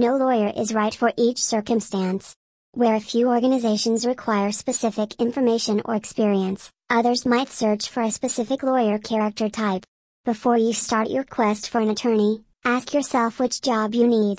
No lawyer is right for each circumstance. Where a few organizations require specific information or experience, others might search for a specific lawyer character type. Before you start your quest for an attorney, ask yourself which job you need.